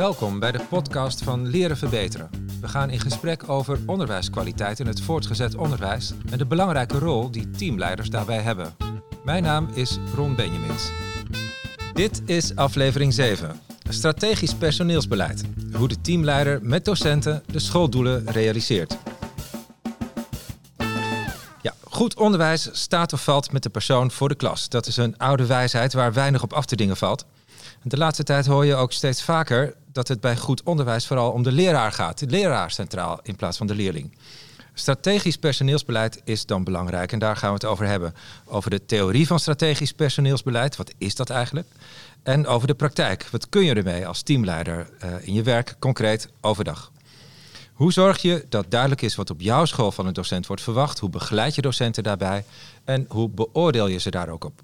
Welkom bij de podcast van Leren Verbeteren. We gaan in gesprek over onderwijskwaliteit in het voortgezet onderwijs en de belangrijke rol die teamleiders daarbij hebben. Mijn naam is Ron Benjamins. Dit is aflevering 7. Strategisch personeelsbeleid. Hoe de teamleider met docenten de schooldoelen realiseert. Ja, goed onderwijs staat of valt met de persoon voor de klas. Dat is een oude wijsheid waar weinig op af te dingen valt. De laatste tijd hoor je ook steeds vaker dat het bij goed onderwijs vooral om de leraar gaat. De leraar centraal in plaats van de leerling. Strategisch personeelsbeleid is dan belangrijk en daar gaan we het over hebben. Over de theorie van strategisch personeelsbeleid, wat is dat eigenlijk? En over de praktijk, wat kun je ermee als teamleider uh, in je werk concreet overdag? Hoe zorg je dat duidelijk is wat op jouw school van een docent wordt verwacht? Hoe begeleid je docenten daarbij? En hoe beoordeel je ze daar ook op?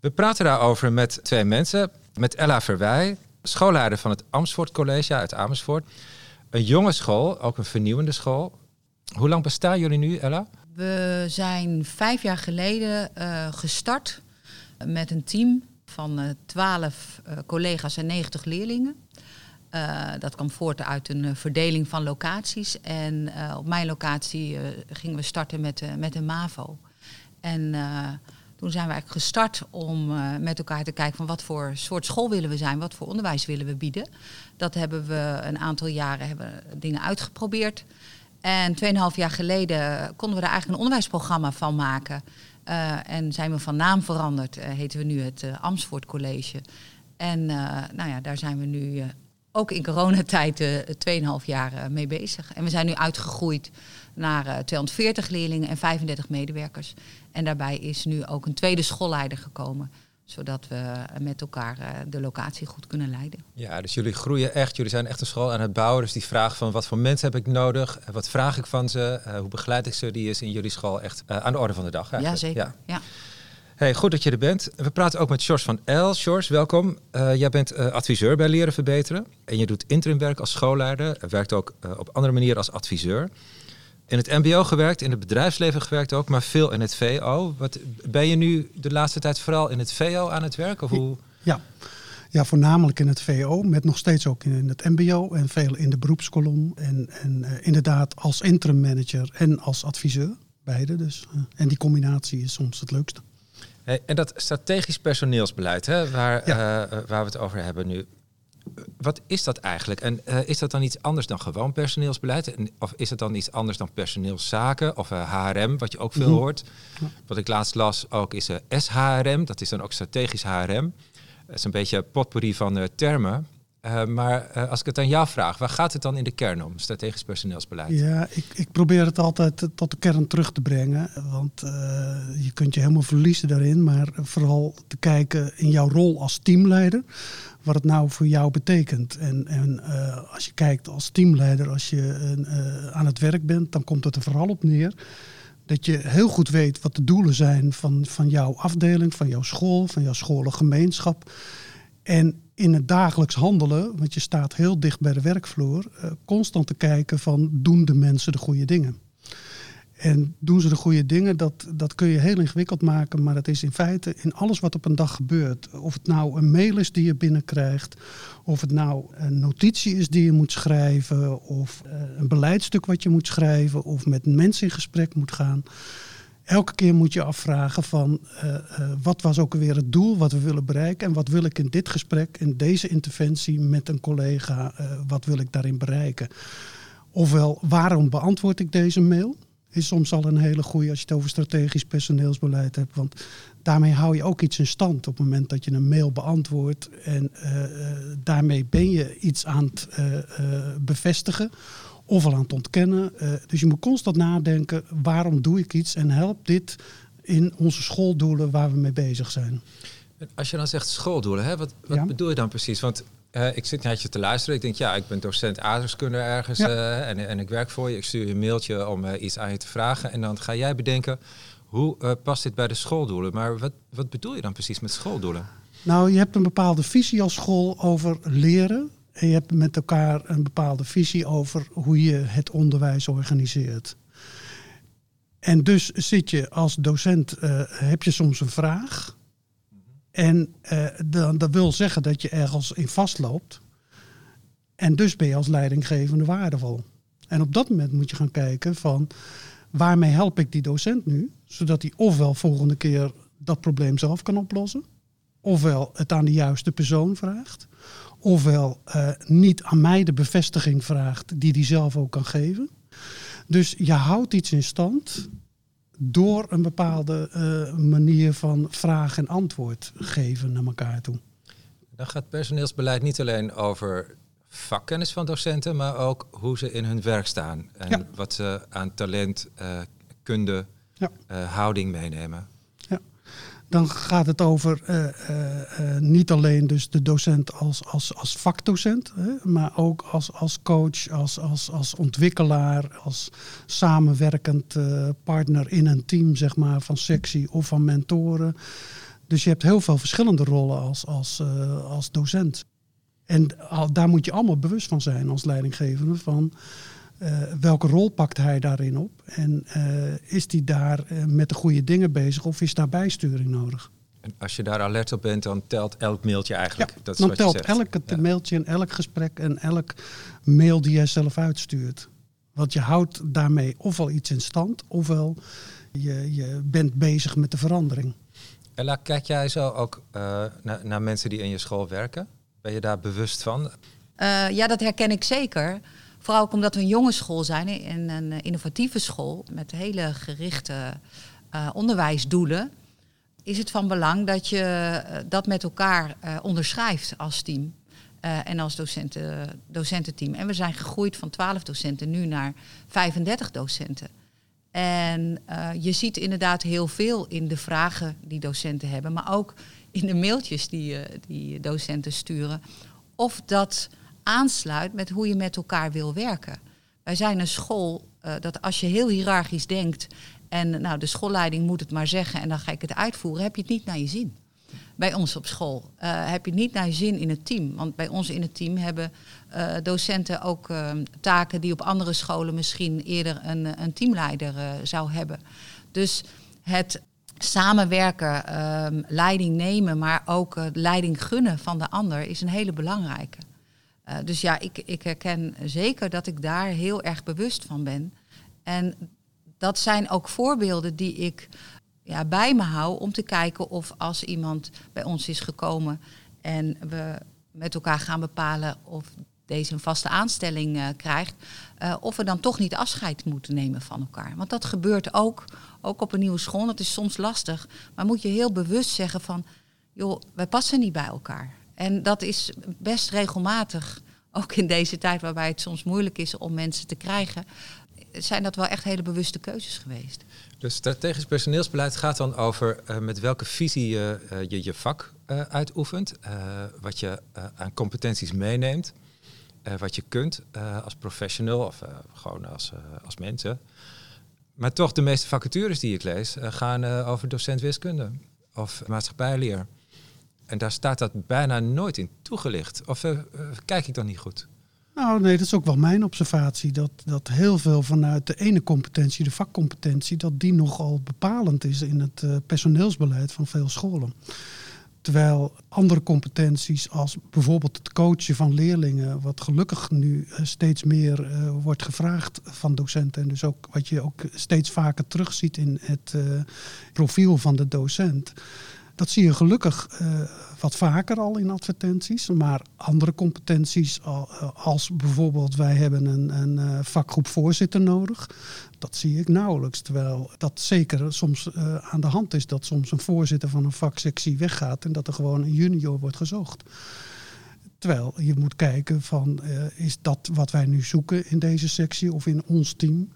We praten daarover met twee mensen. Met Ella Verwij, schoolleider van het Amersfoort College uit Amersfoort. Een jonge school, ook een vernieuwende school. Hoe lang bestaan jullie nu, Ella? We zijn vijf jaar geleden uh, gestart met een team van twaalf uh, collega's en 90 leerlingen. Dat kwam voort uit een verdeling van locaties. En op mijn locatie gingen we starten met, met een MAVO. En toen zijn we eigenlijk gestart om uh, met elkaar te kijken van wat voor soort school willen we zijn, wat voor onderwijs willen we bieden. Dat hebben we een aantal jaren hebben dingen uitgeprobeerd. En 2,5 jaar geleden konden we er eigenlijk een onderwijsprogramma van maken. Uh, en zijn we van naam veranderd, uh, heten we nu het Amsvoort College. En nou ja, daar zijn we nu ook in coronatijd uh, 2,5 jaar mee bezig. En we zijn nu uitgegroeid naar uh, 240 leerlingen en 35 medewerkers. En daarbij is nu ook een tweede schoolleider gekomen zodat we met elkaar uh, de locatie goed kunnen leiden. Ja, dus jullie groeien echt. Jullie zijn echt een school aan het bouwen. Dus die vraag van wat voor mensen heb ik nodig? Wat vraag ik van ze? Uh, hoe begeleid ik ze? Die is in jullie school echt uh, aan de orde van de dag. Ja, zeker. Ja. ja. Hey, goed dat je er bent. We praten ook met George van El. George, welkom. Jij bent adviseur bij Leren Verbeteren. En je doet interimwerk als schoolleider. Werkt ook op andere manier als adviseur. In het MBO gewerkt, in het bedrijfsleven gewerkt ook, maar veel in het VO. Wat, ben je nu de laatste tijd vooral in het VO aan het werk? Of hoe? Ja. ja, voornamelijk in het VO, met nog steeds ook in het MBO en veel in de beroepskolom. En, en inderdaad als interim manager en als adviseur, beide. Dus, en die combinatie is soms het leukste. Hey, en dat strategisch personeelsbeleid, hè, waar, ja. uh, waar we het over hebben nu. Wat is dat eigenlijk? En uh, is dat dan iets anders dan gewoon personeelsbeleid? Of is het dan iets anders dan personeelszaken of uh, HRM, wat je ook veel mm -hmm. hoort? Wat ik laatst las ook is SHRM, dat is dan ook strategisch HRM. Dat is een beetje potpourri van termen. Uh, maar uh, als ik het aan jou vraag, waar gaat het dan in de kern om, strategisch personeelsbeleid? Ja, ik, ik probeer het altijd tot de kern terug te brengen. Want uh, je kunt je helemaal verliezen daarin. Maar vooral te kijken in jouw rol als teamleider. Wat het nou voor jou betekent. En, en als je kijkt als teamleider, als je aan het werk bent, dan komt het er vooral op neer. Dat je heel goed weet wat de doelen zijn van, van jouw afdeling, van jouw school, van jouw scholengemeenschap. En in het dagelijks handelen, want je staat heel dicht bij de werkvloer, uh, constant te kijken van doen de mensen de goede dingen. En doen ze de goede dingen, dat, dat kun je heel ingewikkeld maken, maar het is in feite in alles wat op een dag gebeurt. Of het nou een mail is die je binnenkrijgt, of het nou een notitie is die je moet schrijven, of uh, een beleidstuk wat je moet schrijven, of met mensen in gesprek moet gaan elke keer moet je afvragen van uh, uh, wat was ook weer het doel wat we willen bereiken en wat wil ik in dit gesprek, in deze interventie met een collega, wat wil ik daarin bereiken. Ofwel, waarom beantwoord ik deze mail? Is soms al een hele goede als je het over strategisch personeelsbeleid hebt. Want daarmee hou je ook iets in stand op het moment dat je een mail beantwoordt. En daarmee ben je iets aan het bevestigen ofwel aan het ontkennen. Dus je moet constant nadenken, waarom doe ik iets en helpt dit in onze schooldoelen waar we mee bezig zijn. Als je dan zegt schooldoelen, hè, wat, wat ja. bedoel je dan precies? Want uh, ik zit naar je te luisteren. Ik denk, ja, ik ben docent aardrijkskunde ergens ja. uh, en, en ik werk voor je. Ik stuur je een mailtje om iets aan je te vragen. En dan ga jij bedenken, hoe past dit bij de schooldoelen? Maar wat, wat bedoel je dan precies met schooldoelen? Nou, je hebt een bepaalde visie als school over leren. En je hebt met elkaar een bepaalde visie over hoe je het onderwijs organiseert. En dus zit je als docent, heb je soms een vraag. En uh, dan, dat wil zeggen dat je ergens in vastloopt. En dus ben je als leidinggevende waardevol. En op dat moment moet je gaan kijken van waarmee help ik die docent nu, zodat hij ofwel volgende keer dat probleem zelf kan oplossen, ofwel het aan de juiste persoon vraagt, ofwel uh, niet aan mij de bevestiging vraagt die hij zelf ook kan geven. Dus je houdt iets in stand door een bepaalde uh, manier van vraag en antwoord geven naar elkaar toe. Dan gaat personeelsbeleid niet alleen over vakkennis van docenten, maar ook hoe ze in hun werk staan en ja. wat ze aan talent, uh, kunde, ja. uh, houding meenemen. Dan gaat het over uh, niet alleen dus de docent als, als, als vakdocent, hè, maar ook als, als coach, als, als, als ontwikkelaar, als samenwerkend partner in een team, zeg maar, van sectie of van mentoren. Dus je hebt heel veel verschillende rollen als, als, als docent. En daar moet je allemaal bewust van zijn als leidinggevende. Van uh, welke rol pakt hij daarin op? En uh, is hij daar uh, met de goede dingen bezig of is daar bijsturing nodig? En als je daar alert op bent, dan telt elk mailtje eigenlijk. Ja, dat is dan telt elk ja. mailtje en elk gesprek en elk mail die jij zelf uitstuurt. Want je houdt daarmee ofwel iets in stand, ofwel je, je bent bezig met de verandering. Ella, kijk jij zo ook naar, naar mensen die in je school werken? Ben je daar bewust van? Uh, ja, dat herken ik zeker. Vooral ook omdat we een jonge school zijn en een innovatieve school met hele gerichte uh, onderwijsdoelen. Is het van belang dat je uh, dat met elkaar onderschrijft als team en als docenten, docententeam. En we zijn gegroeid van 12 docenten nu naar 35 docenten. En je ziet inderdaad heel veel in de vragen die docenten hebben, maar ook in de mailtjes die, die docenten sturen. Of dat aansluit met hoe je met elkaar wil werken. Wij zijn een school uh, dat als je heel hiërarchisch denkt en nou, de schoolleiding moet het maar zeggen en dan ga ik het uitvoeren, heb je het niet naar je zin. Bij ons op school uh, heb je het niet naar je zin in het team. Want bij ons in het team hebben uh, docenten ook taken die op andere scholen misschien eerder een, een teamleider zou hebben. Dus het samenwerken, um, leiding nemen, maar ook leiding gunnen van de ander is een hele belangrijke. Uh, dus ja, ik, ik herken zeker dat ik daar heel erg bewust van ben. En dat zijn ook voorbeelden die ik ja, bij me hou om te kijken of als iemand bij ons is gekomen en we met elkaar gaan bepalen of deze een vaste aanstelling uh, krijgt, uh, of we dan toch niet afscheid moeten nemen van elkaar. Want dat gebeurt ook, ook op een nieuwe school. Dat is soms lastig, maar moet je heel bewust zeggen van, joh, wij passen niet bij elkaar. En dat is best regelmatig, ook in deze tijd waarbij het soms moeilijk is om mensen te krijgen, zijn dat wel echt hele bewuste keuzes geweest. Dus strategisch personeelsbeleid gaat dan over uh, met welke visie je uh, je, vak uh, uitoefent, wat je aan competenties meeneemt. Wat je kunt als professional of gewoon als, als mensen. Maar toch, de meeste vacatures die ik lees gaan over docent wiskunde of maatschappijleer. En daar staat dat bijna nooit in toegelicht. Of kijk ik dan niet goed? Nou, nee, dat is ook wel mijn observatie. Dat, dat heel veel vanuit de ene competentie, de vakcompetentie, dat die nogal bepalend is in het personeelsbeleid van veel scholen. Terwijl andere competenties als bijvoorbeeld het coachen van leerlingen, wat gelukkig nu steeds meer wordt gevraagd van docenten en dus ook wat je ook steeds vaker terugziet in het profiel van de docent. Dat zie je gelukkig uh, wat vaker al in advertenties. Maar andere competenties, als bijvoorbeeld wij hebben een, een vakgroep voorzitter nodig. Dat zie ik nauwelijks. Terwijl dat zeker soms aan de hand is dat soms een voorzitter van een vaksectie weggaat en dat er gewoon een junior wordt gezocht. Terwijl je moet kijken van is dat wat wij nu zoeken in deze sectie of in ons team.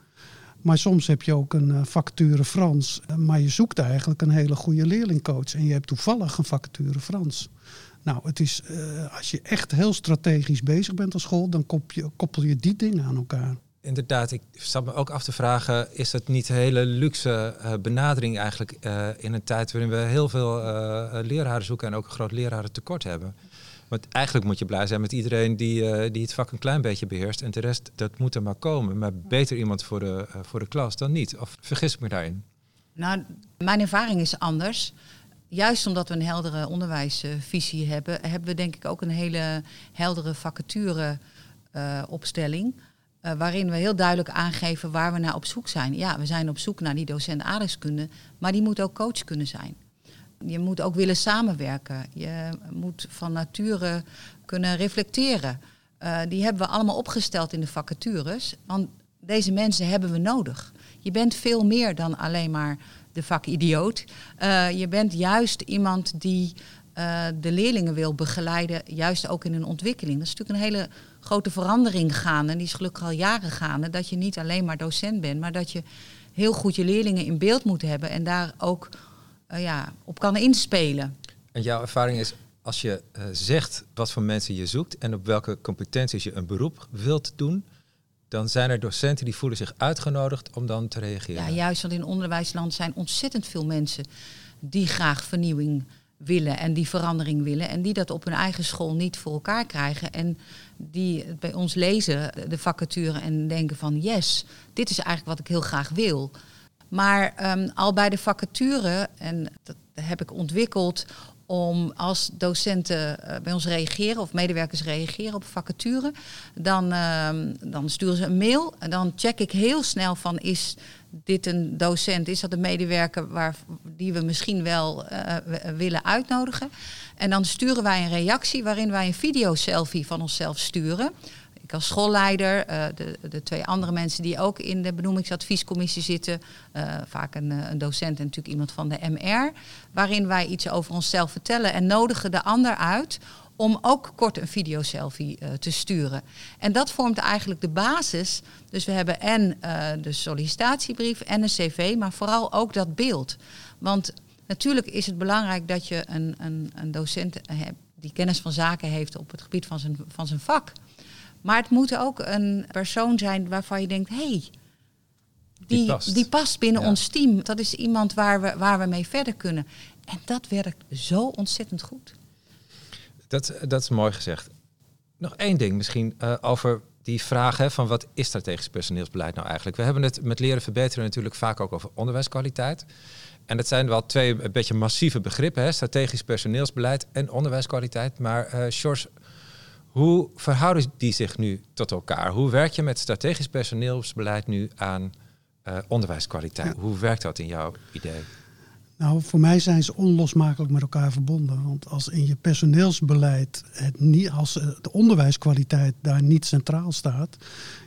Maar soms heb je ook een uh, vacature Frans, maar je zoekt eigenlijk een hele goede leerlingcoach en je hebt toevallig een vacature Frans. Nou, het is, als je echt heel strategisch bezig bent als school, dan koppel je, die dingen aan elkaar inderdaad, ik zat me ook af te vragen, is het niet een hele luxe uh, benadering eigenlijk in een tijd waarin we heel veel leraren zoeken en ook een groot lerarentekort hebben? Want eigenlijk moet je blij zijn met iedereen die, die het vak een klein beetje beheerst en de rest, dat moet er maar komen. Maar beter iemand voor de, voor de klas dan niet. Of vergis ik me daarin? Nou, mijn ervaring is anders. Juist omdat we een heldere onderwijsvisie hebben, hebben we denk ik ook een hele heldere vacature opstelling. waarin we heel duidelijk aangeven waar we naar op zoek zijn. Ja, we zijn op zoek naar die docent aardrijkskunde, maar die moet ook coach kunnen zijn. Je moet ook willen samenwerken. Je moet van nature kunnen reflecteren. die hebben we allemaal opgesteld in de vacatures. Want deze mensen hebben we nodig. Je bent veel meer dan alleen maar de vakidioot. Uh, je bent juist iemand die uh, de leerlingen wil begeleiden, juist ook in hun ontwikkeling. Dat is natuurlijk een hele grote verandering gaande. En die is gelukkig al jaren gaande. Dat je niet alleen maar docent bent, maar dat je heel goed je leerlingen in beeld moet hebben en daar ook uh, ja, op kan inspelen. En jouw ervaring is, als je zegt wat voor mensen je zoekt en op welke competenties je een beroep wilt doen, dan zijn er docenten die voelen zich uitgenodigd om dan te reageren. Ja, juist, want in onderwijsland zijn ontzettend veel mensen die graag vernieuwing willen en die verandering willen en die dat op hun eigen school niet voor elkaar krijgen en die bij ons lezen de vacature en denken van yes, dit is eigenlijk wat ik heel graag wil. Maar um, al bij de vacature, en dat heb ik ontwikkeld om als docenten eh, bij ons reageren of medewerkers reageren op vacature, dan, uh, dan sturen ze een mail en dan check ik heel snel van is dit een docent, is dat een medewerker waar, die we misschien wel uh, willen uitnodigen. En dan sturen wij een reactie waarin wij een video-selfie van onszelf sturen als schoolleider, uh, de, de twee andere mensen die ook in de benoemingsadviescommissie zitten, uh, vaak een, een, docent en natuurlijk iemand van de MR, waarin wij iets over onszelf vertellen en nodigen de ander uit om ook kort een video-selfie te sturen. En dat vormt eigenlijk de basis. Dus we hebben en de sollicitatiebrief en een cv, maar vooral ook dat beeld. Want natuurlijk is het belangrijk dat je een, een, een docent hebt die kennis van zaken heeft op het gebied van zijn, van zijn vak. Maar het moet ook een persoon zijn waarvan je denkt, hé, hey, die, die, past. binnen ons team. Dat is iemand waar we, waar we mee verder kunnen. En dat werkt zo ontzettend goed. Dat, dat is mooi gezegd. Nog één ding misschien uh, over die vraag hè, van wat is strategisch personeelsbeleid nou eigenlijk? We hebben het met leren verbeteren natuurlijk vaak ook over onderwijskwaliteit. En dat zijn wel twee een beetje massieve begrippen, hè? strategisch personeelsbeleid en onderwijskwaliteit. Maar uh, George, hoe verhouden die zich nu tot elkaar? Hoe werk je met strategisch personeelsbeleid nu aan uh, onderwijskwaliteit? Hoe werkt dat in jouw idee? Nou, voor mij zijn ze onlosmakelijk met elkaar verbonden. Want als in je personeelsbeleid het niet, als eh, de onderwijskwaliteit daar niet centraal staat,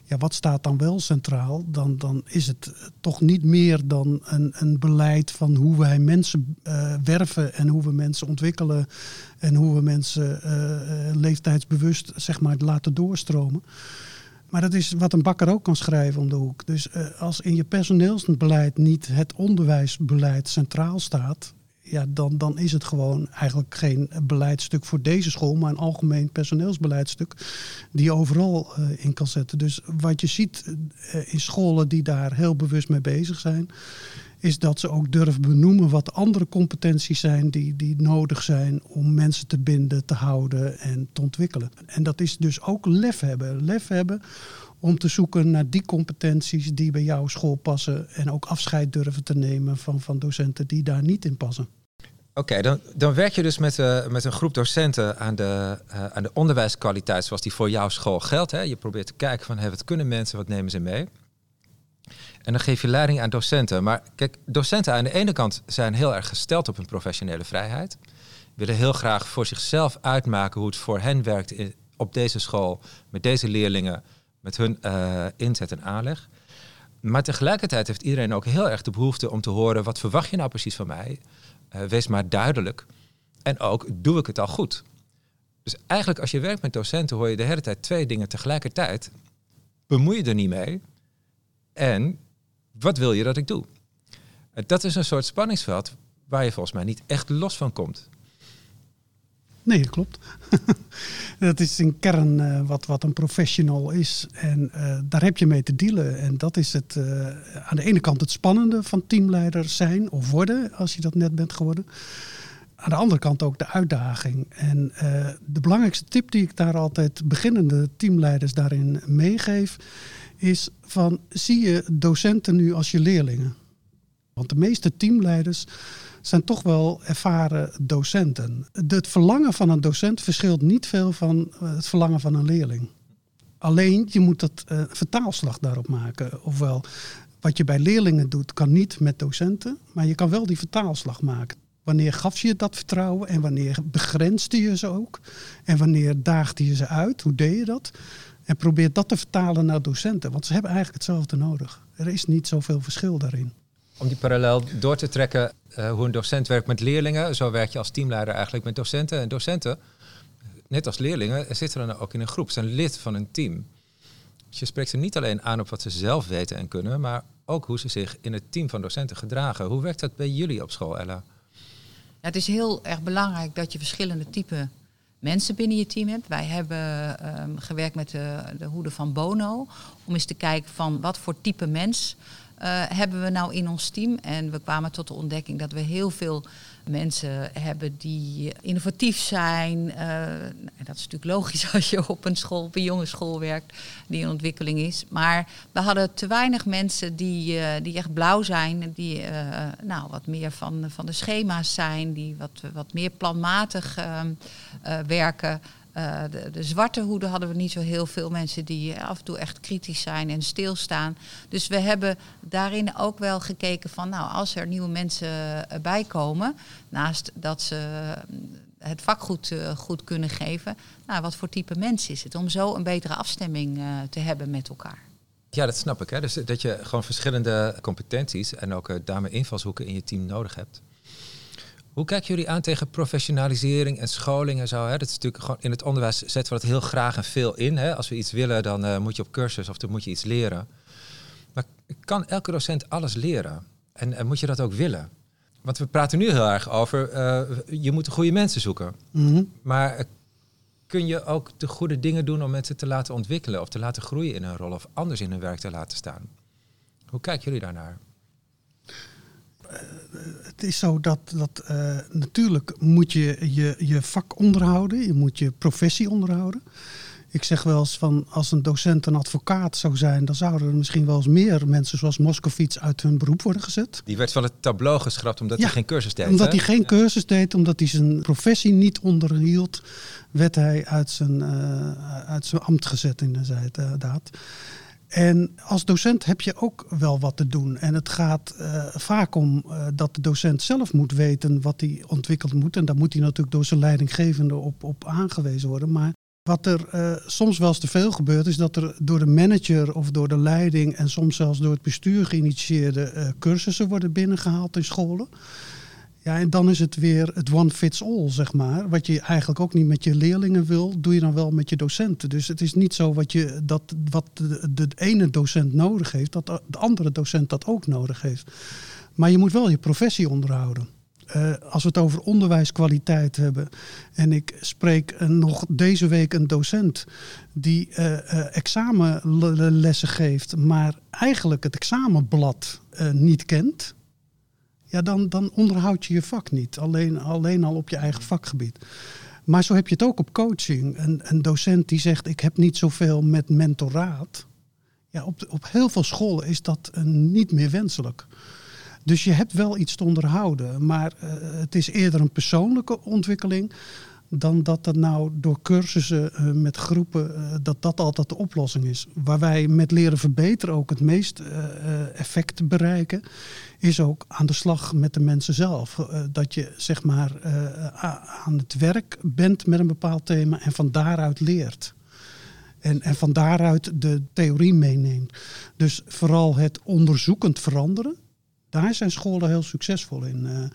ja, wat staat dan wel centraal? Dan, dan is het eh, toch niet meer dan een, een beleid van hoe wij mensen uh, werven en hoe we mensen ontwikkelen en hoe we mensen uh, leeftijdsbewust zeg maar, laten doorstromen. Maar dat is wat een bakker ook kan schrijven om de hoek. Dus als in je personeelsbeleid niet het onderwijsbeleid centraal staat, ja, dan, dan is het gewoon eigenlijk geen beleidstuk voor deze school, maar een algemeen personeelsbeleidstuk die je overal uh, in kan zetten. Dus wat je ziet uh, in scholen die daar heel bewust mee bezig zijn, is dat ze ook durven benoemen wat andere competenties zijn die, die nodig zijn om mensen te binden, te houden en te ontwikkelen. En dat is dus ook lef hebben. Lef hebben om te zoeken naar die competenties die bij jouw school passen en ook afscheid durven te nemen van, van docenten die daar niet in passen. Oké, dan, dan werk je dus met, uh, met een groep docenten aan de, uh, aan de onderwijskwaliteit zoals die voor jouw school geldt. Hè? Je probeert te kijken van hey, wat kunnen mensen, wat nemen ze mee. En dan geef je leiding aan docenten. Maar kijk, docenten aan de ene kant zijn heel erg gesteld op hun professionele vrijheid. Willen heel graag voor zichzelf uitmaken hoe het voor hen werkt in, op deze school, met deze leerlingen, met hun uh, inzet en aanleg. Maar tegelijkertijd heeft iedereen ook heel erg de behoefte om te horen, wat verwacht je nou precies van mij? Uh, wees maar duidelijk. En ook, doe ik het al goed? Dus eigenlijk als je werkt met docenten hoor je de hele tijd twee dingen tegelijkertijd. Bemoei je er niet mee. En wat wil je dat ik doe? Dat is een soort spanningsveld waar je volgens mij niet echt los van komt. Nee, dat klopt. dat is in kern uh, wat, wat een professional is. En uh, daar heb je mee te dealen. En dat is het, uh, aan de ene kant het spannende van teamleider zijn of worden, als je dat net bent geworden. Aan de andere kant ook de uitdaging. En de belangrijkste tip die ik daar altijd beginnende teamleiders daarin meegeef, is van zie je docenten nu als je leerlingen? Want de meeste teamleiders zijn toch wel ervaren docenten. Het verlangen van een docent verschilt niet veel van het verlangen van een leerling. Alleen je moet dat uh, vertaalslag daarop maken. Ofwel, wat je bij leerlingen doet, kan niet met docenten, maar je kan wel die vertaalslag maken. Wanneer gaf je dat vertrouwen en wanneer begrensde je ze ook? En wanneer daagde je ze uit? Hoe deed je dat? En probeer dat te vertalen naar docenten, want ze hebben eigenlijk hetzelfde nodig. Er is niet zoveel verschil daarin. Om die parallel door te trekken, uh, hoe een docent werkt met leerlingen, zo werk je als teamleider eigenlijk met docenten. En docenten, net als leerlingen, zitten dan ook in een groep, zijn lid van een team. Dus je spreekt ze niet alleen aan op wat ze zelf weten en kunnen, maar ook hoe ze zich in het team van docenten gedragen. Hoe werkt dat bij jullie op school, Ella? het is heel erg belangrijk dat je verschillende typen mensen binnen je team hebt. Wij hebben ehm, gewerkt met de, de hoede van Bono om eens te kijken van wat voor type mens hebben we nou in ons team. En we kwamen tot de ontdekking dat we heel veel mensen hebben die innovatief zijn. Uh, dat is natuurlijk logisch als je op een school, op een jonge school werkt die in ontwikkeling is. Maar we hadden te weinig mensen die, uh, die echt blauw zijn, die nou, wat meer van, van de schema's zijn, die wat, wat meer planmatig ehm, werken. Uh, de, zwarte hoeden hadden we niet zo heel veel mensen die af en toe echt kritisch zijn en stilstaan. Dus we hebben daarin ook wel gekeken van, nou, als er nieuwe mensen bij komen, naast dat ze het vak goed, goed kunnen geven, nou, wat voor type mens is het? Om zo een betere afstemming te hebben met elkaar. Ja, dat snap ik. Hè? Dus dat je gewoon verschillende competenties en ook daarmee invalshoeken in je team nodig hebt. Hoe kijken jullie aan tegen professionalisering en scholing en zo? Hè? Dat is natuurlijk gewoon in het onderwijs zetten we dat heel graag en veel in. Hè? Als we iets willen, dan uh, moet je op cursus of dan moet je iets leren. Maar kan elke docent alles leren? En, en moet je dat ook willen? Want we praten nu heel erg over, uh, je moet de goede mensen zoeken. Mm -hmm. Maar uh, kun je ook de goede dingen doen om mensen te laten ontwikkelen of te laten groeien in hun rol of anders in hun werk te laten staan? Hoe kijken jullie daarnaar? Het is zo dat, dat uh, natuurlijk moet je, je je vak onderhouden, je moet je professie onderhouden. Ik zeg wel eens van als een docent een advocaat zou zijn, dan zouden er misschien wel eens meer mensen zoals Moskovits uit hun beroep worden gezet. Die werd van het tableau geschrapt omdat ja, hij geen cursus deed. Omdat hè? hij geen ja. cursus deed, omdat hij zijn professie niet onderhield, werd hij uit zijn, uh, uit zijn ambt gezet inderdaad. En als docent heb je ook wel wat te doen. En het gaat uh, vaak om uh, dat de docent zelf moet weten wat hij ontwikkeld moet. En daar moet hij natuurlijk door zijn leidinggevende op, op aangewezen worden. Maar wat er uh, soms wel eens te veel gebeurt, is dat er door de manager of door de leiding en soms zelfs door het bestuur geïnitieerde cursussen worden binnengehaald in scholen. Ja, en dan is het weer het one fits all, zeg maar. Wat je eigenlijk ook niet met je leerlingen wil, doe je dan wel met je docenten. Dus het is niet zo wat, je, dat, wat de, ene docent nodig heeft, dat de andere docent dat ook nodig heeft. Maar je moet wel je professie onderhouden. Uh, als we het over onderwijskwaliteit hebben. En ik spreek nog deze week een docent die uh, examenlessen geeft, maar eigenlijk het examenblad niet kent ja, dan, dan onderhoud je je vak niet. Alleen, alleen al op je eigen vakgebied. Maar zo heb je het ook op coaching. Een, een docent die zegt: Ik heb niet zoveel met mentoraat. Ja, op, op heel veel scholen is dat uh, niet meer wenselijk. Dus je hebt wel iets te onderhouden. Maar uh, het is eerder een persoonlijke ontwikkeling dan dat dat nou door cursussen uh, met groepen, dat dat altijd de oplossing is. Waar wij met leren verbeteren ook het meest effect bereiken, is ook aan de slag met de mensen zelf. dat je zeg maar aan het werk bent met een bepaald thema en van daaruit leert. En, en van daaruit de theorie meeneemt. Dus vooral het onderzoekend veranderen. Daar zijn scholen heel succesvol in.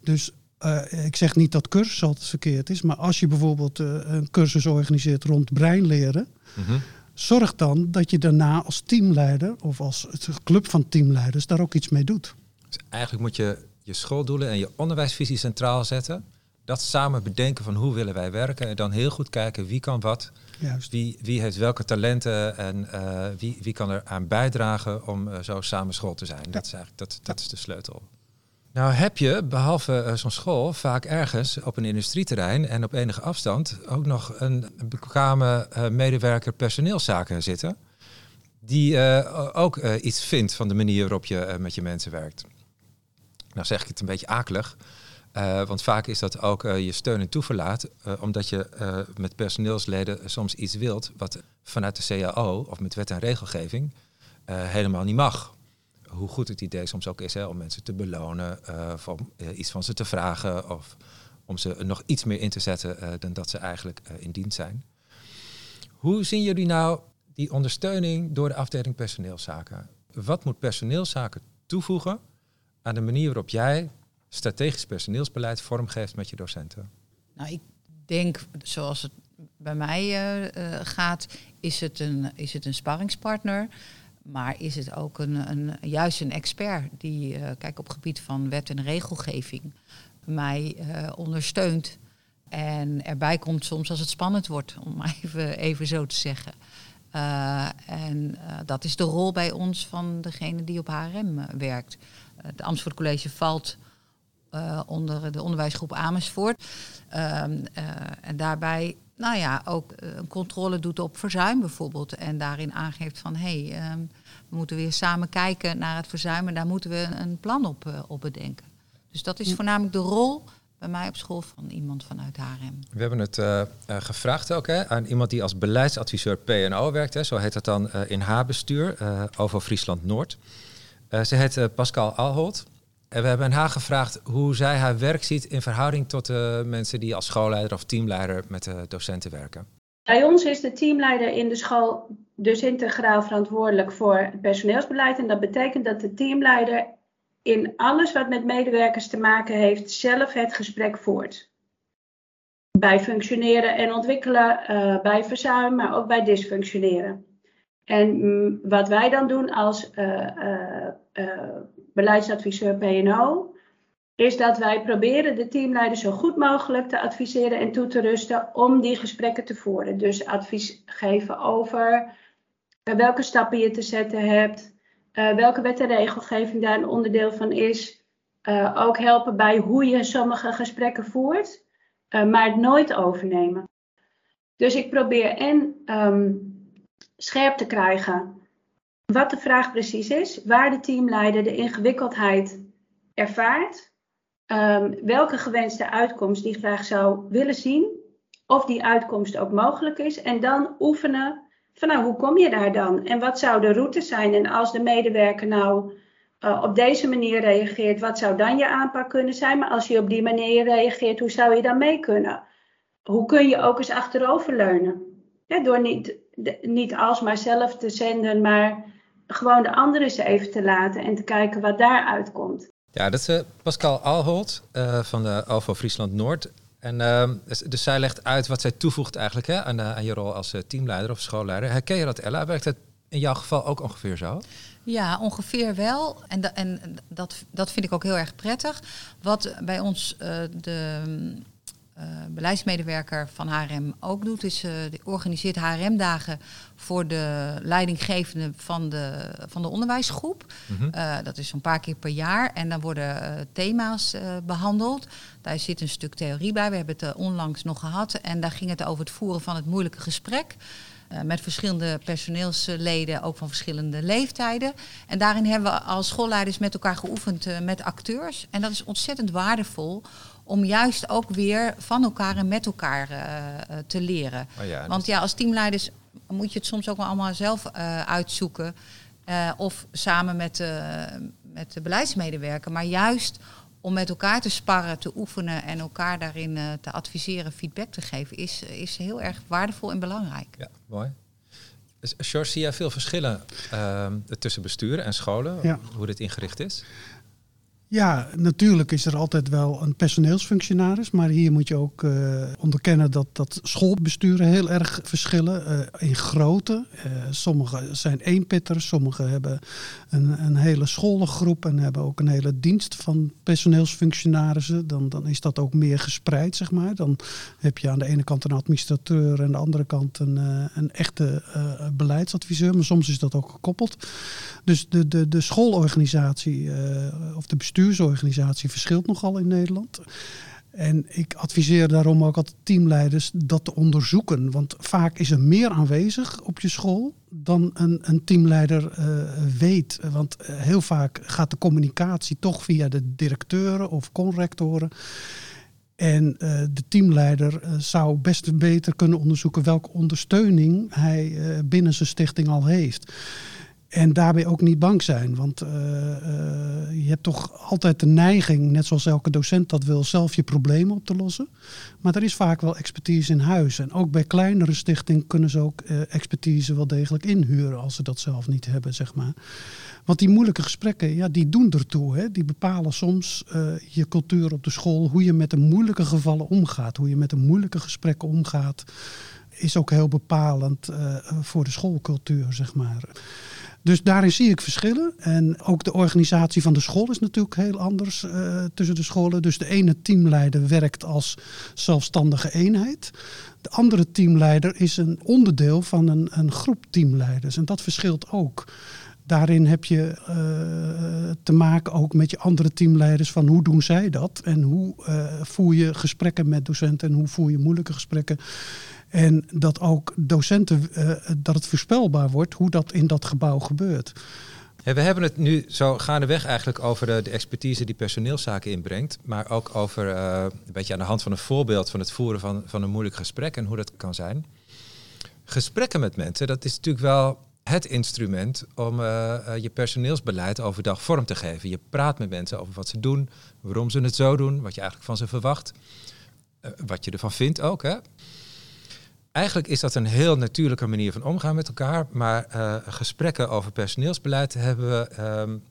dus uh, ik zeg niet dat cursus altijd verkeerd is, maar als je bijvoorbeeld uh, een cursus organiseert rond breinleren, mm -hmm. zorg dan dat je daarna als teamleider of als club van teamleiders daar ook iets mee doet. Dus eigenlijk moet je je schooldoelen en je onderwijsvisie centraal zetten. Dat samen bedenken van hoe willen wij werken en dan heel goed kijken wie kan wat. Juist. Wie, wie heeft welke talenten en uh, wie, wie kan er aan bijdragen om zo samen school te zijn. Ja. Dat is eigenlijk dat, dat is de sleutel. Nou heb je, behalve uh, zo'n school, vaak ergens op een industrieterrein en op enige afstand ook nog een bekwame medewerker personeelszaken zitten. Die ook iets vindt van de manier waarop je met je mensen werkt. Nou zeg ik het een beetje akelig. Uh, want vaak is dat ook uh, je steun en toeverlaat, uh, omdat je met personeelsleden soms iets wilt wat vanuit de CAO of met wet en regelgeving helemaal niet mag. Hoe goed het idee soms ook is hè, om mensen te belonen, of om iets van ze te vragen, of om ze nog iets meer in te zetten dan dat ze eigenlijk in dienst zijn. Hoe zien jullie nou die ondersteuning door de afdeling personeelszaken? Wat moet personeelszaken toevoegen aan de manier waarop jij strategisch personeelsbeleid vormgeeft met je docenten? Nou, ik denk, zoals het bij mij uh, gaat, is het, een, is het een sparringspartner. Maar is het ook een, een, juist een expert die, uh, kijk, op het gebied van wet en regelgeving mij ondersteunt. En erbij komt soms als het spannend wordt, om maar even, even zo te zeggen. en dat is de rol bij ons van degene die op HRM werkt. Het Amsterdam College valt uh, onder de onderwijsgroep Amersfoort. Um, uh, en daarbij, nou ja, ook een controle doet op verzuim bijvoorbeeld. En daarin aangeeft van hé, hey, um, we moeten weer samen kijken naar het verzuim en daar moeten we een plan op, uh, op bedenken. Dus dat is voornamelijk de rol bij mij op school van iemand vanuit HRM. We hebben het uh, gevraagd ook hè, aan iemand die als beleidsadviseur PNO werkt. Hè, zo heet dat dan uh, in H-bestuur, over Friesland Noord. Ze heet Pascal Alholt. En we hebben haar gevraagd hoe zij haar werk ziet in verhouding tot de mensen die als schoolleider of teamleider met de docenten werken. Bij ons is de teamleider in de school dus integraal verantwoordelijk voor het personeelsbeleid. En dat betekent dat de teamleider in alles wat met medewerkers te maken heeft, zelf het gesprek voert. Bij functioneren en ontwikkelen, uh, bij verzuim, maar ook bij dysfunctioneren. En mm, wat wij dan doen als uh, uh, beleidsadviseur PNO, is dat wij proberen de teamleiders zo goed mogelijk te adviseren en toe te rusten om die gesprekken te voeren. Dus advies geven over welke stappen je te zetten hebt, welke wet en regelgeving daar een onderdeel van is. ook helpen bij hoe je sommige gesprekken voert, maar het nooit overnemen. Dus ik probeer en um, scherp te krijgen wat de vraag precies is, waar de teamleider de ingewikkeldheid ervaart, um, welke gewenste uitkomst die graag zou willen zien, of die uitkomst ook mogelijk is, en dan oefenen van nou, hoe kom je daar dan en wat zou de route zijn en als de medewerker nou uh, op deze manier reageert, wat zou dan je aanpak kunnen zijn, maar als je op die manier reageert, hoe zou je dan mee kunnen? Hoe kun je ook eens achteroverleunen? Ja, door niet de, niet alsmaar zelf te zenden, maar gewoon de anderen ze even te laten en te kijken wat daaruit komt. Ja, dat is uh, Pascal Alholt uh, van de Alvo Friesland Noord. En uh, dus zij legt uit wat zij toevoegt eigenlijk hè, aan, aan je rol als teamleider of schoolleider. Herken je dat, Ella? Werkt het in jouw geval ook ongeveer zo? Ja, ongeveer wel. En, da en dat, dat vind ik ook heel erg prettig. Wat bij ons de beleidsmedewerker van HRM ook doet, is uh, organiseert HRM-dagen voor de leidinggevende van de, van de onderwijsgroep. Mm -hmm. uh, dat is een paar keer per jaar. En dan worden thema's behandeld. Daar zit een stuk theorie bij. We hebben het onlangs nog gehad. En daar ging het over het voeren van het moeilijke gesprek. met verschillende personeelsleden, ook van verschillende leeftijden. En daarin hebben we als schoolleiders met elkaar geoefend met acteurs. En dat is ontzettend waardevol om juist ook weer van elkaar en met elkaar uh, te leren. Oh ja, Want ja, als teamleiders moet je het soms ook wel allemaal zelf uh, uitzoeken. Uh, of samen met, met de beleidsmedewerker. Maar juist om met elkaar te sparren, te oefenen en elkaar daarin te adviseren, feedback te geven, is, is heel erg waardevol en belangrijk. Ja, mooi. George, zie jij veel verschillen tussen besturen en scholen, ja. hoe dit ingericht is? Ja, natuurlijk is er altijd wel een personeelsfunctionaris. Maar hier moet je ook uh, onderkennen dat, dat schoolbesturen heel erg verschillen uh, in grootte. Uh, sommige zijn eenpitters, sommige hebben een, een hele scholengroep en hebben ook een hele dienst van personeelsfunctionarissen. Dan, dan is dat ook meer gespreid, zeg maar. Dan heb je aan de ene kant een administrateur en aan de andere kant een, een echte beleidsadviseur. Maar soms is dat ook gekoppeld. Dus de, de, de schoolorganisatie of de bestuur bestuursorganisatie verschilt nogal in Nederland. En ik adviseer daarom ook altijd teamleiders dat te onderzoeken. Want vaak is er meer aanwezig op je school dan een, een teamleider uh, weet. Want heel vaak gaat de communicatie toch via de directeuren of conrectoren. En uh, de teamleider zou best beter kunnen onderzoeken welke ondersteuning hij binnen zijn stichting al heeft. En daarbij ook niet bang zijn. Want je hebt toch altijd de neiging, net zoals elke docent dat wil, zelf je problemen op te lossen. Maar er is vaak wel expertise in huis. En ook bij kleinere stichtingen kunnen ze ook expertise wel degelijk inhuren als ze dat zelf niet hebben, zeg maar. Want die moeilijke gesprekken, ja, die doen ertoe. Hè? Die bepalen soms je cultuur op de school, hoe je met de moeilijke gevallen omgaat, hoe je met de moeilijke gesprekken omgaat, is ook heel bepalend uh, voor de schoolcultuur, zeg maar. Dus daarin zie ik verschillen. En ook de organisatie van de school is natuurlijk heel anders uh, tussen de scholen. Dus de ene teamleider werkt als zelfstandige eenheid. De andere teamleider is een onderdeel van een, een groep teamleiders. En dat verschilt ook daarin heb je uh, te maken ook met je andere teamleiders van hoe doen zij dat en hoe voer je gesprekken met docenten en hoe voer je moeilijke gesprekken. En dat ook docenten, uh, dat het voorspelbaar wordt hoe dat in dat gebouw gebeurt. We hebben het nu zo gaandeweg eigenlijk over de, expertise die personeelszaken inbrengt. Maar ook over een beetje aan de hand van een voorbeeld van het voeren van, van een moeilijk gesprek en hoe dat kan zijn. Gesprekken met mensen, dat is natuurlijk wel het instrument om uh, je personeelsbeleid overdag vorm te geven. Je praat met mensen over wat ze doen, waarom ze het zo doen, wat je eigenlijk van ze verwacht, wat je ervan vindt ook. Hè? Eigenlijk is dat een heel natuurlijke manier van omgaan met elkaar, maar gesprekken over personeelsbeleid hebben we um,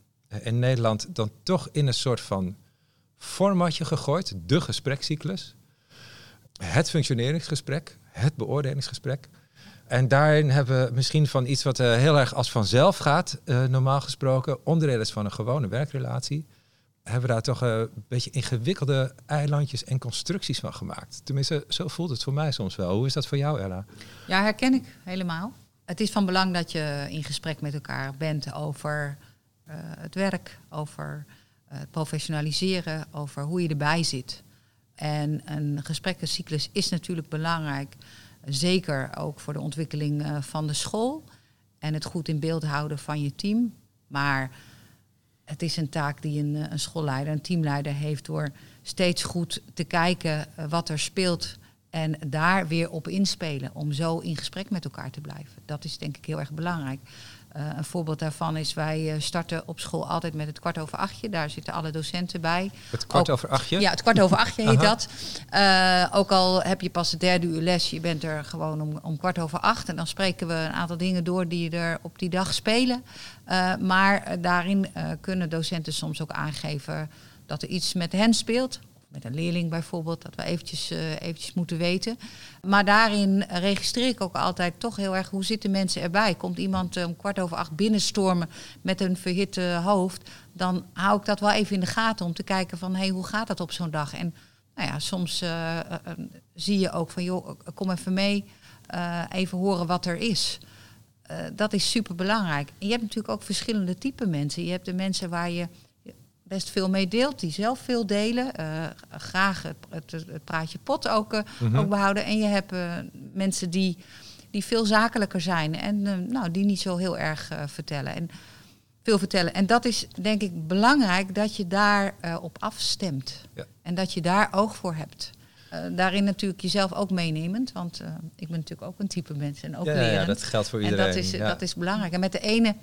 in Nederland dan toch in een soort van formatje gegooid, de gesprekscyclus. Het functioneringsgesprek, het beoordelingsgesprek. En daarin hebben we misschien van iets wat uh, heel erg als vanzelf gaat, uh, normaal gesproken, onderdeel is van een gewone werkrelatie, hebben daar toch uh, een beetje ingewikkelde eilandjes en constructies van gemaakt. Tenminste, zo voelt het voor mij soms wel. Hoe is dat voor jou, Ella? Ja, herken ik helemaal. Het is van belang dat je in gesprek met elkaar bent over het werk, over het professionaliseren, over hoe je erbij zit. En een gesprekkencyclus is natuurlijk belangrijk. Zeker ook voor de ontwikkeling van de school en het goed in beeld houden van je team. Maar het is een taak die een, een schoolleider, een teamleider heeft door steeds goed te kijken uh, wat er speelt en daar weer op inspelen om zo in gesprek met elkaar te blijven. Dat is denk ik heel erg belangrijk. Uh, een voorbeeld daarvan is, wij uh, starten op school altijd met het kwart over achtje. Daar zitten alle docenten bij. Het kwart ook, over achtje? Ja, het kwart over achtje heet dat. Uh, ook al heb je pas de derde uur les, je bent er gewoon om, om kwart over acht. En dan spreken we een aantal dingen door die er op die dag spelen. maar daarin kunnen docenten soms ook aangeven dat er iets met hen speelt met een leerling bijvoorbeeld, dat we eventjes, uh, eventjes moeten weten. Maar daarin registreer ik ook altijd toch heel erg hoe zitten mensen erbij. Komt iemand om kwart over acht binnenstormen met een verhitte hoofd, dan hou ik dat wel even in de gaten om te kijken van hey, hoe gaat dat op zo'n dag? En nou ja, soms uh, uh, zie je ook van joh, kom even mee, even horen wat er is. dat is super belangrijk. Je hebt natuurlijk ook verschillende typen mensen. Je hebt de mensen waar je best veel mee deelt, die zelf veel delen. Uh, graag het, het, het, praatje pot ook, uh, mm -hmm. ook behouden. En je hebt uh, mensen die, die veel zakelijker zijn en nou, die niet zo heel erg vertellen. En veel vertellen. En dat is denk ik belangrijk dat je daar op afstemt. Ja. En dat je daar oog voor hebt. daarin natuurlijk jezelf ook meenemend, want ik ben natuurlijk ook een type mens en ook ja, lerend. Ja, dat geldt voor iedereen. En dat is, dat is belangrijk. En met de ene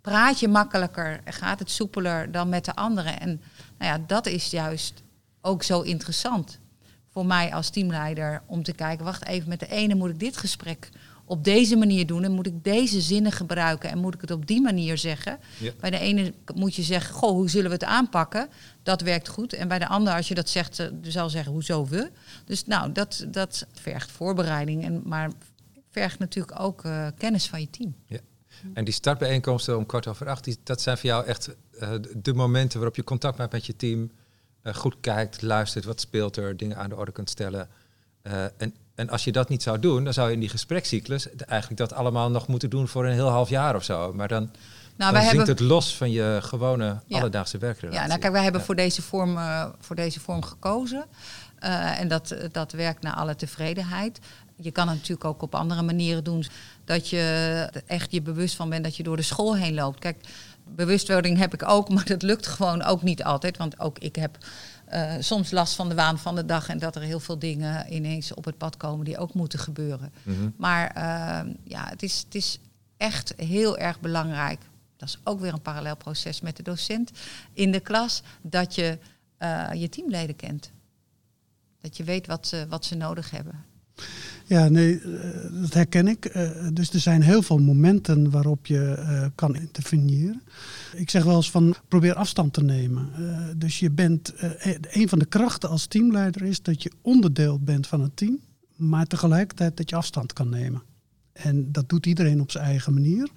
praat je makkelijker, gaat het soepeler dan met de andere. En nou ja, dat is juist ook zo interessant voor mij als teamleider om te kijken, wacht even, met de ene moet ik dit gesprek op deze manier doen en moet ik deze zinnen gebruiken en moet ik het op die manier zeggen. Ja. Bij de ene moet je zeggen, goh, hoe zullen we het aanpakken? Dat werkt goed. En bij de ander, als je dat zegt, zal zeggen, hoezo we? Dus nou, dat, dat vergt voorbereiding, en, maar vergt natuurlijk ook uh, kennis van je team. Ja. En die startbijeenkomsten om kwart over acht, die, dat zijn voor jou echt uh, de momenten waarop je contact maakt met je team, uh, goed kijkt, luistert, wat speelt er, dingen aan de orde kunt stellen. Uh, en, en als je dat niet zou doen, dan zou je in die gesprekscyclus eigenlijk dat allemaal nog moeten doen voor een heel half jaar of zo. Maar dan, nou, dan hebben... het los van je gewone ja. alledaagse werkrelatie. Ja, nou kijk, wij hebben ja. voor, deze vorm, voor deze vorm gekozen. en dat, dat werkt naar alle tevredenheid. Je kan het natuurlijk ook op andere manieren doen. Dat je echt je bewust van bent dat je door de school heen loopt. Kijk, bewustwording heb ik ook, maar dat lukt gewoon ook niet altijd. Want ook ik heb uh, soms last van de waan van de dag en dat er heel veel dingen ineens op het pad komen die ook moeten gebeuren. Mhm. Maar uh, ja, het is, het is echt heel erg belangrijk. Dat is ook weer een parallel proces met de docent in de klas, dat je uh, je teamleden kent. Dat je weet wat ze, wat ze nodig hebben. Ja, nee, dat herken ik. dus er zijn heel veel momenten waarop je kan interveneren. Ik zeg wel eens van probeer afstand te nemen. Dus je bent, uh, een van de krachten als teamleider is dat je onderdeel bent van het team, maar tegelijkertijd dat je afstand kan nemen. En dat doet iedereen op zijn eigen manier.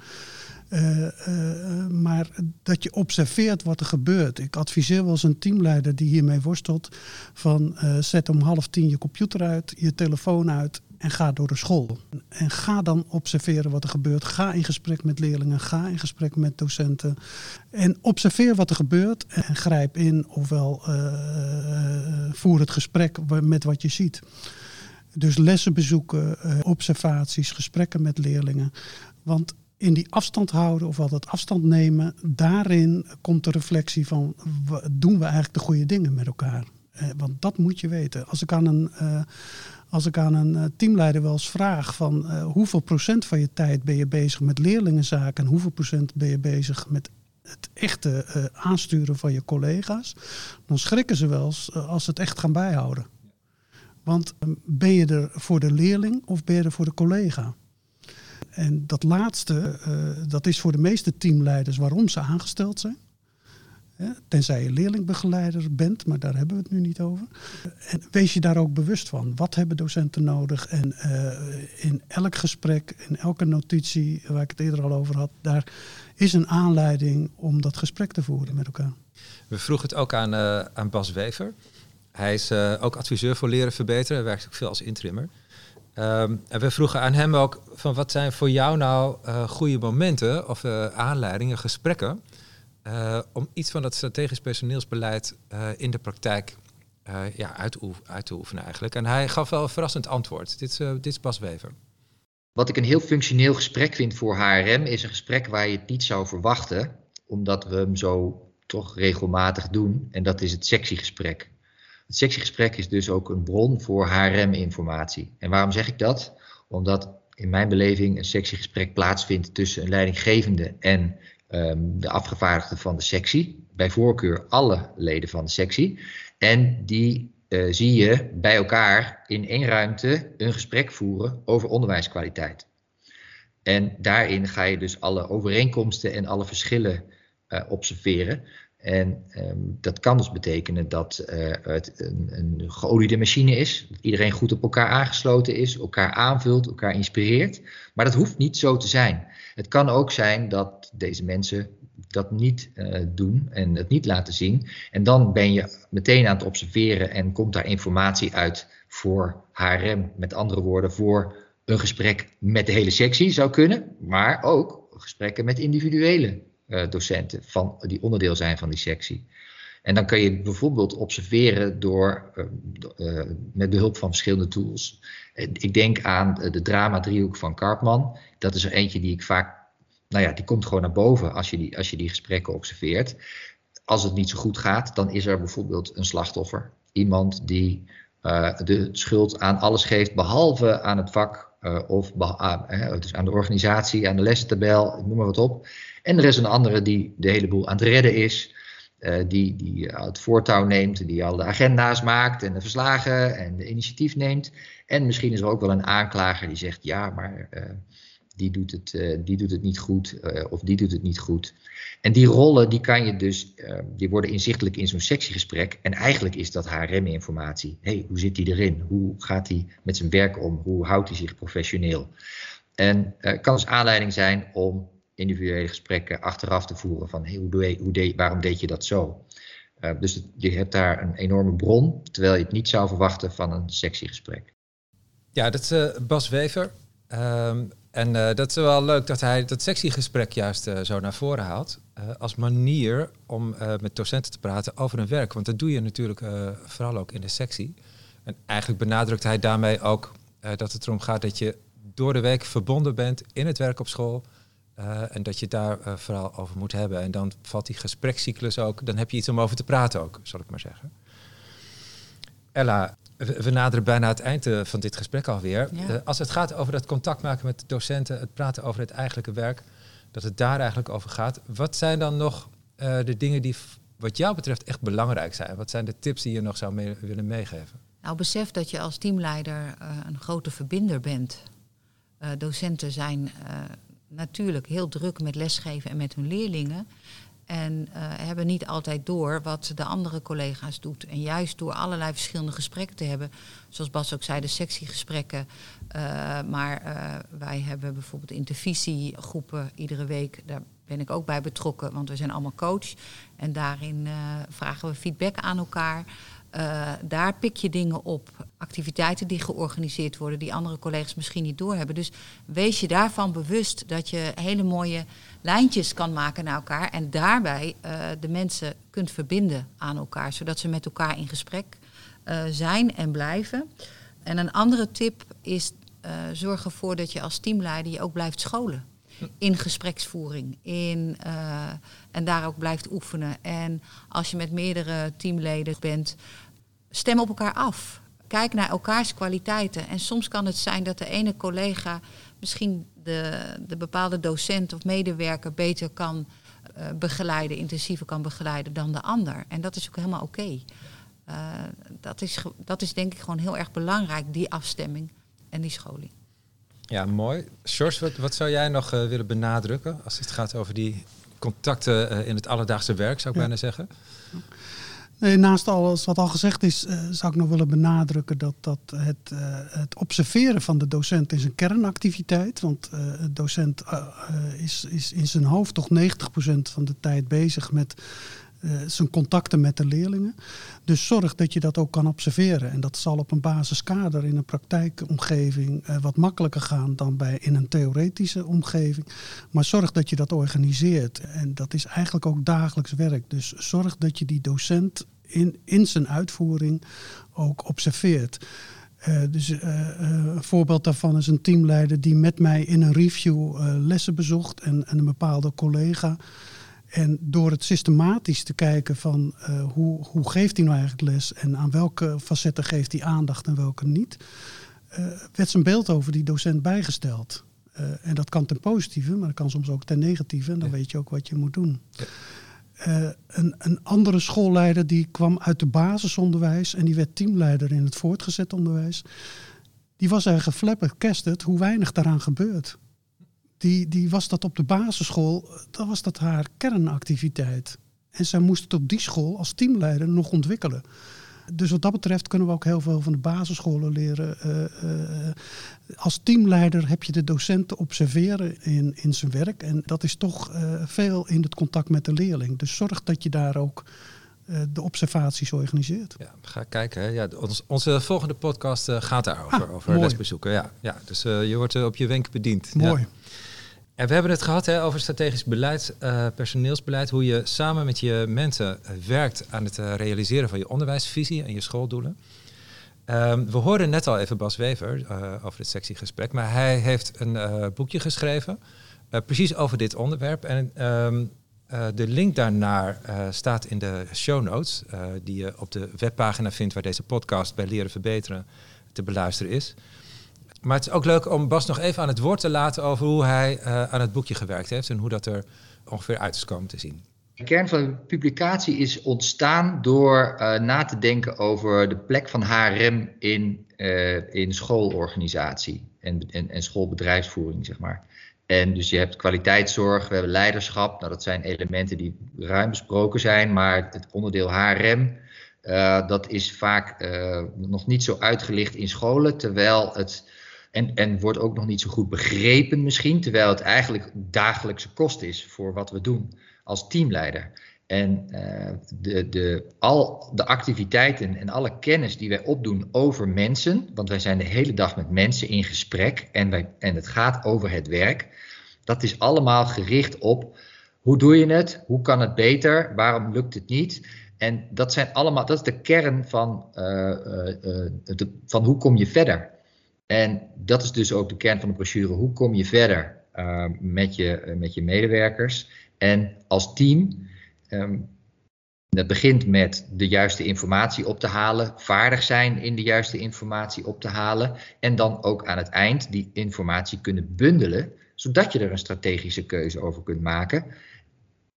Maar dat je observeert wat er gebeurt. Ik adviseer wel eens een teamleider die hiermee worstelt: van zet om half tien je computer uit, je telefoon uit en ga door de school. En ga dan observeren wat er gebeurt. Ga in gesprek met leerlingen, ga in gesprek met docenten. En observeer wat er gebeurt en grijp in, ofwel uh, voer het gesprek met wat je ziet. Dus lessen bezoeken, uh, observaties, gesprekken met leerlingen. Want in die afstand houden, of dat afstand nemen, daarin komt de reflectie van doen we eigenlijk de goede dingen met elkaar. want dat moet je weten. Als ik aan een, als ik aan een eh, teamleider wel eens vraag van uh, hoeveel procent van je tijd ben je bezig met leerlingenzaken en hoeveel procent ben je bezig met het echte uh, aansturen van je collega's, dan schrikken ze wel eens als ze het echt gaan bijhouden. Want ben je er voor de leerling of ben je er voor de collega? En dat laatste, dat is voor de meeste teamleiders waarom ze aangesteld zijn. Tenzij je leerlingbegeleider bent, maar daar hebben we het nu niet over. En wees je daar ook bewust van. Wat hebben docenten nodig? En uh, in elk gesprek, in elke notitie waar ik het eerder al over had, daar is een aanleiding om dat gesprek te voeren met elkaar. We vroegen het ook aan, uh, aan Bas Wever. Hij is uh, ook adviseur voor leren verbeteren. Hij werkt ook veel als intrimmer. Um, en we vroegen aan hem ook van wat zijn voor jou nou goede momenten of aanleidingen, gesprekken uh, om iets van dat strategisch personeelsbeleid uh, in de praktijk uh, ja, uit, uit, te oefenen eigenlijk. En hij gaf wel een verrassend antwoord. Dit, dit is Bas Wever. Wat ik een heel functioneel gesprek vind voor HRM is een gesprek waar je het niet zou verwachten, omdat we hem zo toch regelmatig doen. En dat is het sectiegesprek. Het sectiegesprek is dus ook een bron voor HRM-informatie. En waarom zeg ik dat? Omdat in mijn beleving een sectiegesprek plaatsvindt tussen een leidinggevende en um, de afgevaardigden van de sectie, bij voorkeur alle leden van de sectie. En die uh, zie je bij elkaar in één ruimte een gesprek voeren over onderwijskwaliteit. En daarin ga je dus alle overeenkomsten en alle verschillen uh, observeren. En um, dat kan dus betekenen dat uh, het een, een geoliede machine is, dat iedereen goed op elkaar aangesloten is, elkaar aanvult, elkaar inspireert. Maar dat hoeft niet zo te zijn. Het kan ook zijn dat deze mensen dat niet uh, doen en het niet laten zien. En dan ben je meteen aan het observeren en komt daar informatie uit voor HRM. Met andere woorden, voor een gesprek met de hele sectie zou kunnen, maar ook gesprekken met individuele docenten van, die onderdeel zijn van die sectie. En dan kan je bijvoorbeeld observeren door, uh, uh, met behulp van verschillende tools. Ik denk aan de drama-driehoek van Karpman. Dat is er eentje die ik vaak, nou ja, die komt gewoon naar boven als je die, als je die gesprekken observeert. Als het niet zo goed gaat, dan is er bijvoorbeeld een slachtoffer. Iemand die de schuld aan alles geeft, behalve aan het vak of uh, dus aan de organisatie, aan de lestabel, noem maar wat op. En er is een andere die de hele boel aan het redden is. Uh, die, die het voortouw neemt, die al de agenda's maakt en de verslagen en de initiatief neemt. En misschien is er ook wel een aanklager die zegt: ja, maar uh, die, doet het, uh, die doet het niet goed of die doet het niet goed. En die rollen die kan je dus, die worden inzichtelijk in zo'n sectiegesprek. En eigenlijk is dat HRM-informatie. hey, hoe zit hij erin? Hoe gaat hij met zijn werk om? Hoe houdt hij zich professioneel? En kan dus aanleiding zijn om individuele gesprekken achteraf te voeren van hey, hoe doe hoe deed, waarom deed je dat zo? Dus je hebt daar een enorme bron, terwijl je het niet zou verwachten van een sectiegesprek. Ja, dat is Bas Wever. Um, en uh, dat is wel leuk dat hij dat sectiegesprek juist zo naar voren haalt. als manier om met docenten te praten over hun werk. Want dat doe je natuurlijk vooral ook in de sectie. En eigenlijk benadrukt hij daarmee ook dat het erom gaat dat je door de week verbonden bent in het werk op school. En dat je daar vooral over moet hebben. En dan valt die gesprekscyclus ook. Dan heb je iets om over te praten ook, zal ik maar zeggen. Ella, we, naderen bijna het eind van dit gesprek alweer. Ja. als het gaat over dat contact maken met docenten, het praten over het eigenlijke werk, dat het daar eigenlijk over gaat. Wat zijn dan nog de dingen die wat jou betreft echt belangrijk zijn? Wat zijn de tips die je nog zou mee, willen meegeven? Nou, besef dat je als teamleider uh, een grote verbinder bent. Uh, docenten zijn natuurlijk heel druk met lesgeven en met hun leerlingen. En hebben niet altijd door wat de andere collega's doet. En juist door allerlei verschillende gesprekken te hebben, zoals Bas ook zei, de sectiegesprekken. maar wij hebben bijvoorbeeld intervisiegroepen iedere week. Daar ben ik ook bij betrokken, want we zijn allemaal coach. En daarin vragen we feedback aan elkaar. Uh, daar pik je dingen op. Activiteiten die georganiseerd worden, die andere collega's misschien niet doorhebben. Dus wees je daarvan bewust dat je hele mooie lijntjes kan maken naar elkaar. En daarbij uh, de mensen kunt verbinden aan elkaar, zodat ze met elkaar in gesprek uh, zijn en blijven. En een andere tip is zorg ervoor dat je als teamleider je ook blijft scholen in gespreksvoering. In, en daar ook blijft oefenen. En als je met meerdere teamleden bent, stem op elkaar af. Kijk naar elkaars kwaliteiten. En soms kan het zijn dat de ene collega misschien de, de bepaalde docent of medewerker beter kan uh, begeleiden, intensiever kan begeleiden dan de ander. En dat is ook helemaal oké. Okay. Uh, dat, is, dat is denk ik gewoon heel erg belangrijk, die afstemming en die scholing. Ja, mooi. George, wat, wat zou jij nog uh, willen benadrukken als het gaat over die contacten uh, in het alledaagse werk, zou ik ja. bijna zeggen? Nee, naast alles wat al gezegd is, uh, zou ik nog willen benadrukken dat, dat het, het observeren van de docent is een kernactiviteit. Want het docent is, is in zijn hoofd toch 90% van de tijd bezig met uh, zijn contacten met de leerlingen. Dus zorg dat je dat ook kan observeren. En dat zal op een basiskader in een praktijkomgeving uh, wat makkelijker gaan dan bij in een theoretische omgeving. Maar zorg dat je dat organiseert. En dat is eigenlijk ook dagelijks werk. Dus zorg dat je die docent in, in zijn uitvoering ook observeert. Uh, dus een voorbeeld daarvan is een teamleider die met mij in een review lessen bezocht en, en een bepaalde collega en door het systematisch te kijken van uh, hoe, hoe geeft hij nou eigenlijk les en aan welke facetten geeft hij aandacht en welke niet, uh, werd zijn beeld over die docent bijgesteld. Uh, en dat kan ten positieve, maar dat kan soms ook ten negatieve. En dan ja. weet je ook wat je moet doen. Ja. een, een andere schoolleider die kwam uit de basisonderwijs en die werd teamleider in het voortgezet onderwijs. Die was eigenlijk geflabbergasted hoe weinig daaraan gebeurt die, die was dat op de basisschool, dan was dat haar kernactiviteit. En zij moest het op die school als teamleider nog ontwikkelen. Dus wat dat betreft kunnen we ook heel veel van de basisscholen leren. Uh, uh, als teamleider heb je de docenten observeren in, in zijn werk. En dat is toch uh, veel in het contact met de leerling. Dus zorg dat je daar ook de observaties organiseert. Ja, ga kijken. Hè. Ja, ons, onze volgende podcast gaat daarover, ah, over lesbezoeken. Ja, ja, dus je wordt op je wenk bediend. Mooi. Ja. En we hebben het gehad hè, over strategisch beleid, uh, personeelsbeleid, hoe je samen met je mensen uh, werkt aan het uh, realiseren van je onderwijsvisie en je schooldoelen. Um, we hoorden net al even Bas Wever over het sectiegesprek, maar hij heeft een boekje geschreven, precies over dit onderwerp. En um, de link daarnaar staat in de show notes, die je op de webpagina vindt waar deze podcast bij Leren Verbeteren te beluisteren is. Maar het is ook leuk om Bas nog even aan het woord te laten over hoe hij uh, aan het boekje gewerkt heeft en hoe dat er ongeveer uit is komen te zien. De kern van de publicatie is ontstaan door uh, na te denken over de plek van HRM in, uh, in schoolorganisatie en, en, en, schoolbedrijfsvoering, zeg maar. En dus je hebt kwaliteitszorg, we hebben leiderschap. Nou, dat zijn elementen die ruim besproken zijn, maar het onderdeel HRM, dat is vaak nog niet zo uitgelicht in scholen, terwijl het en, en wordt ook nog niet zo goed begrepen misschien, terwijl het eigenlijk dagelijkse kost is voor wat we doen als teamleider. En uh, de, de, al de activiteiten en alle kennis die wij opdoen over mensen, want wij zijn de hele dag met mensen in gesprek en, wij, en het gaat over het werk, dat is allemaal gericht op hoe doe je het, hoe kan het beter, waarom lukt het niet En dat zijn allemaal, dat is de kern van, uh, van hoe kom je verder. En dat is dus ook de kern van de brochure. Hoe kom je verder met, je, met je medewerkers? En als team, um, dat begint met de juiste informatie op te halen, vaardig zijn in de juiste informatie op te halen en dan ook aan het eind die informatie kunnen bundelen, zodat je er een strategische keuze over kunt maken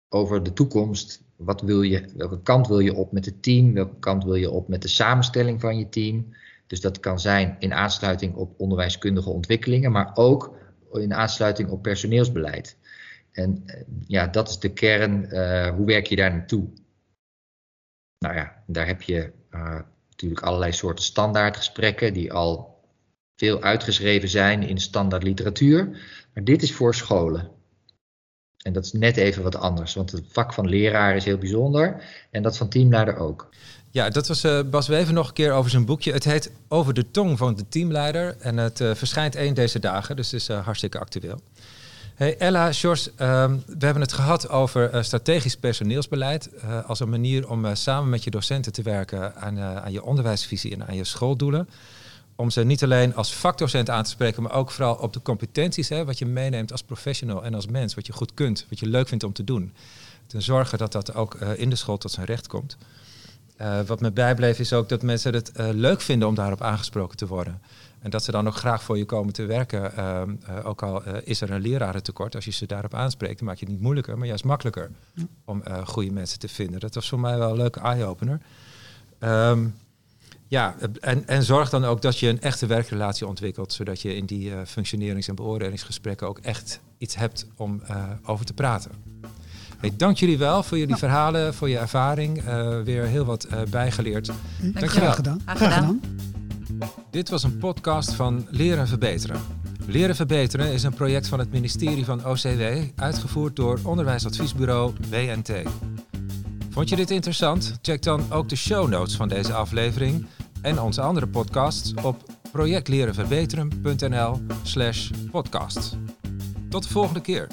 over de toekomst. Wat wil je, welke kant wil je op met het team? Welke kant wil je op met de samenstelling van je team? Dus dat kan zijn in aansluiting op onderwijskundige ontwikkelingen, maar ook in aansluiting op personeelsbeleid. En eh, ja, dat is de kern. Uh, hoe werk je daar naartoe? Nou ja, daar heb je uh, natuurlijk allerlei soorten standaardgesprekken die al veel uitgeschreven zijn in standaard literatuur. Maar dit is voor scholen. En dat is net even wat anders, want het vak van leraar is heel bijzonder en dat van teamleider ook. Ja, dat was uh, Bas Wever nog een keer over zijn boekje. Het heet Over de tong van de teamleider en het uh, verschijnt één deze dagen, dus het is uh, hartstikke actueel. Hey Ella, Sjors, um, we hebben het gehad over strategisch personeelsbeleid als een manier om samen met je docenten te werken aan, aan je onderwijsvisie en aan je schooldoelen om ze niet alleen als vakdocent aan te spreken, maar ook vooral op de competenties, hè, wat je meeneemt als professional en als mens, wat je goed kunt, wat je leuk vindt om te doen. Te zorgen dat dat ook in de school tot zijn recht komt. Uh, wat me bijbleef is ook dat mensen het uh, leuk vinden om daarop aangesproken te worden. En dat ze dan ook graag voor je komen te werken. Ehm, ook al is er een lerarentekort, als je ze daarop aanspreekt, dan maak je het niet moeilijker, maar juist makkelijker om goede mensen te vinden. Dat was voor mij wel een leuke eye-opener. Um, ja, en, en zorg dan ook dat je een echte werkrelatie ontwikkelt, zodat je in die functionerings- en beoordelingsgesprekken ook echt iets hebt om over te praten. Hey, dank jullie wel voor jullie verhalen, voor je ervaring. Uh, weer heel wat bijgeleerd. Dank je wel. Gedaan. Graag gedaan. Dit was een podcast van Leren Verbeteren. Leren Verbeteren is een project van het ministerie van OCW, uitgevoerd door onderwijsadviesbureau WNT. Vond je dit interessant? Check dan ook de show notes van deze aflevering en onze andere podcasts op projectlerenverbeteren.nl slash podcast. Tot de volgende keer.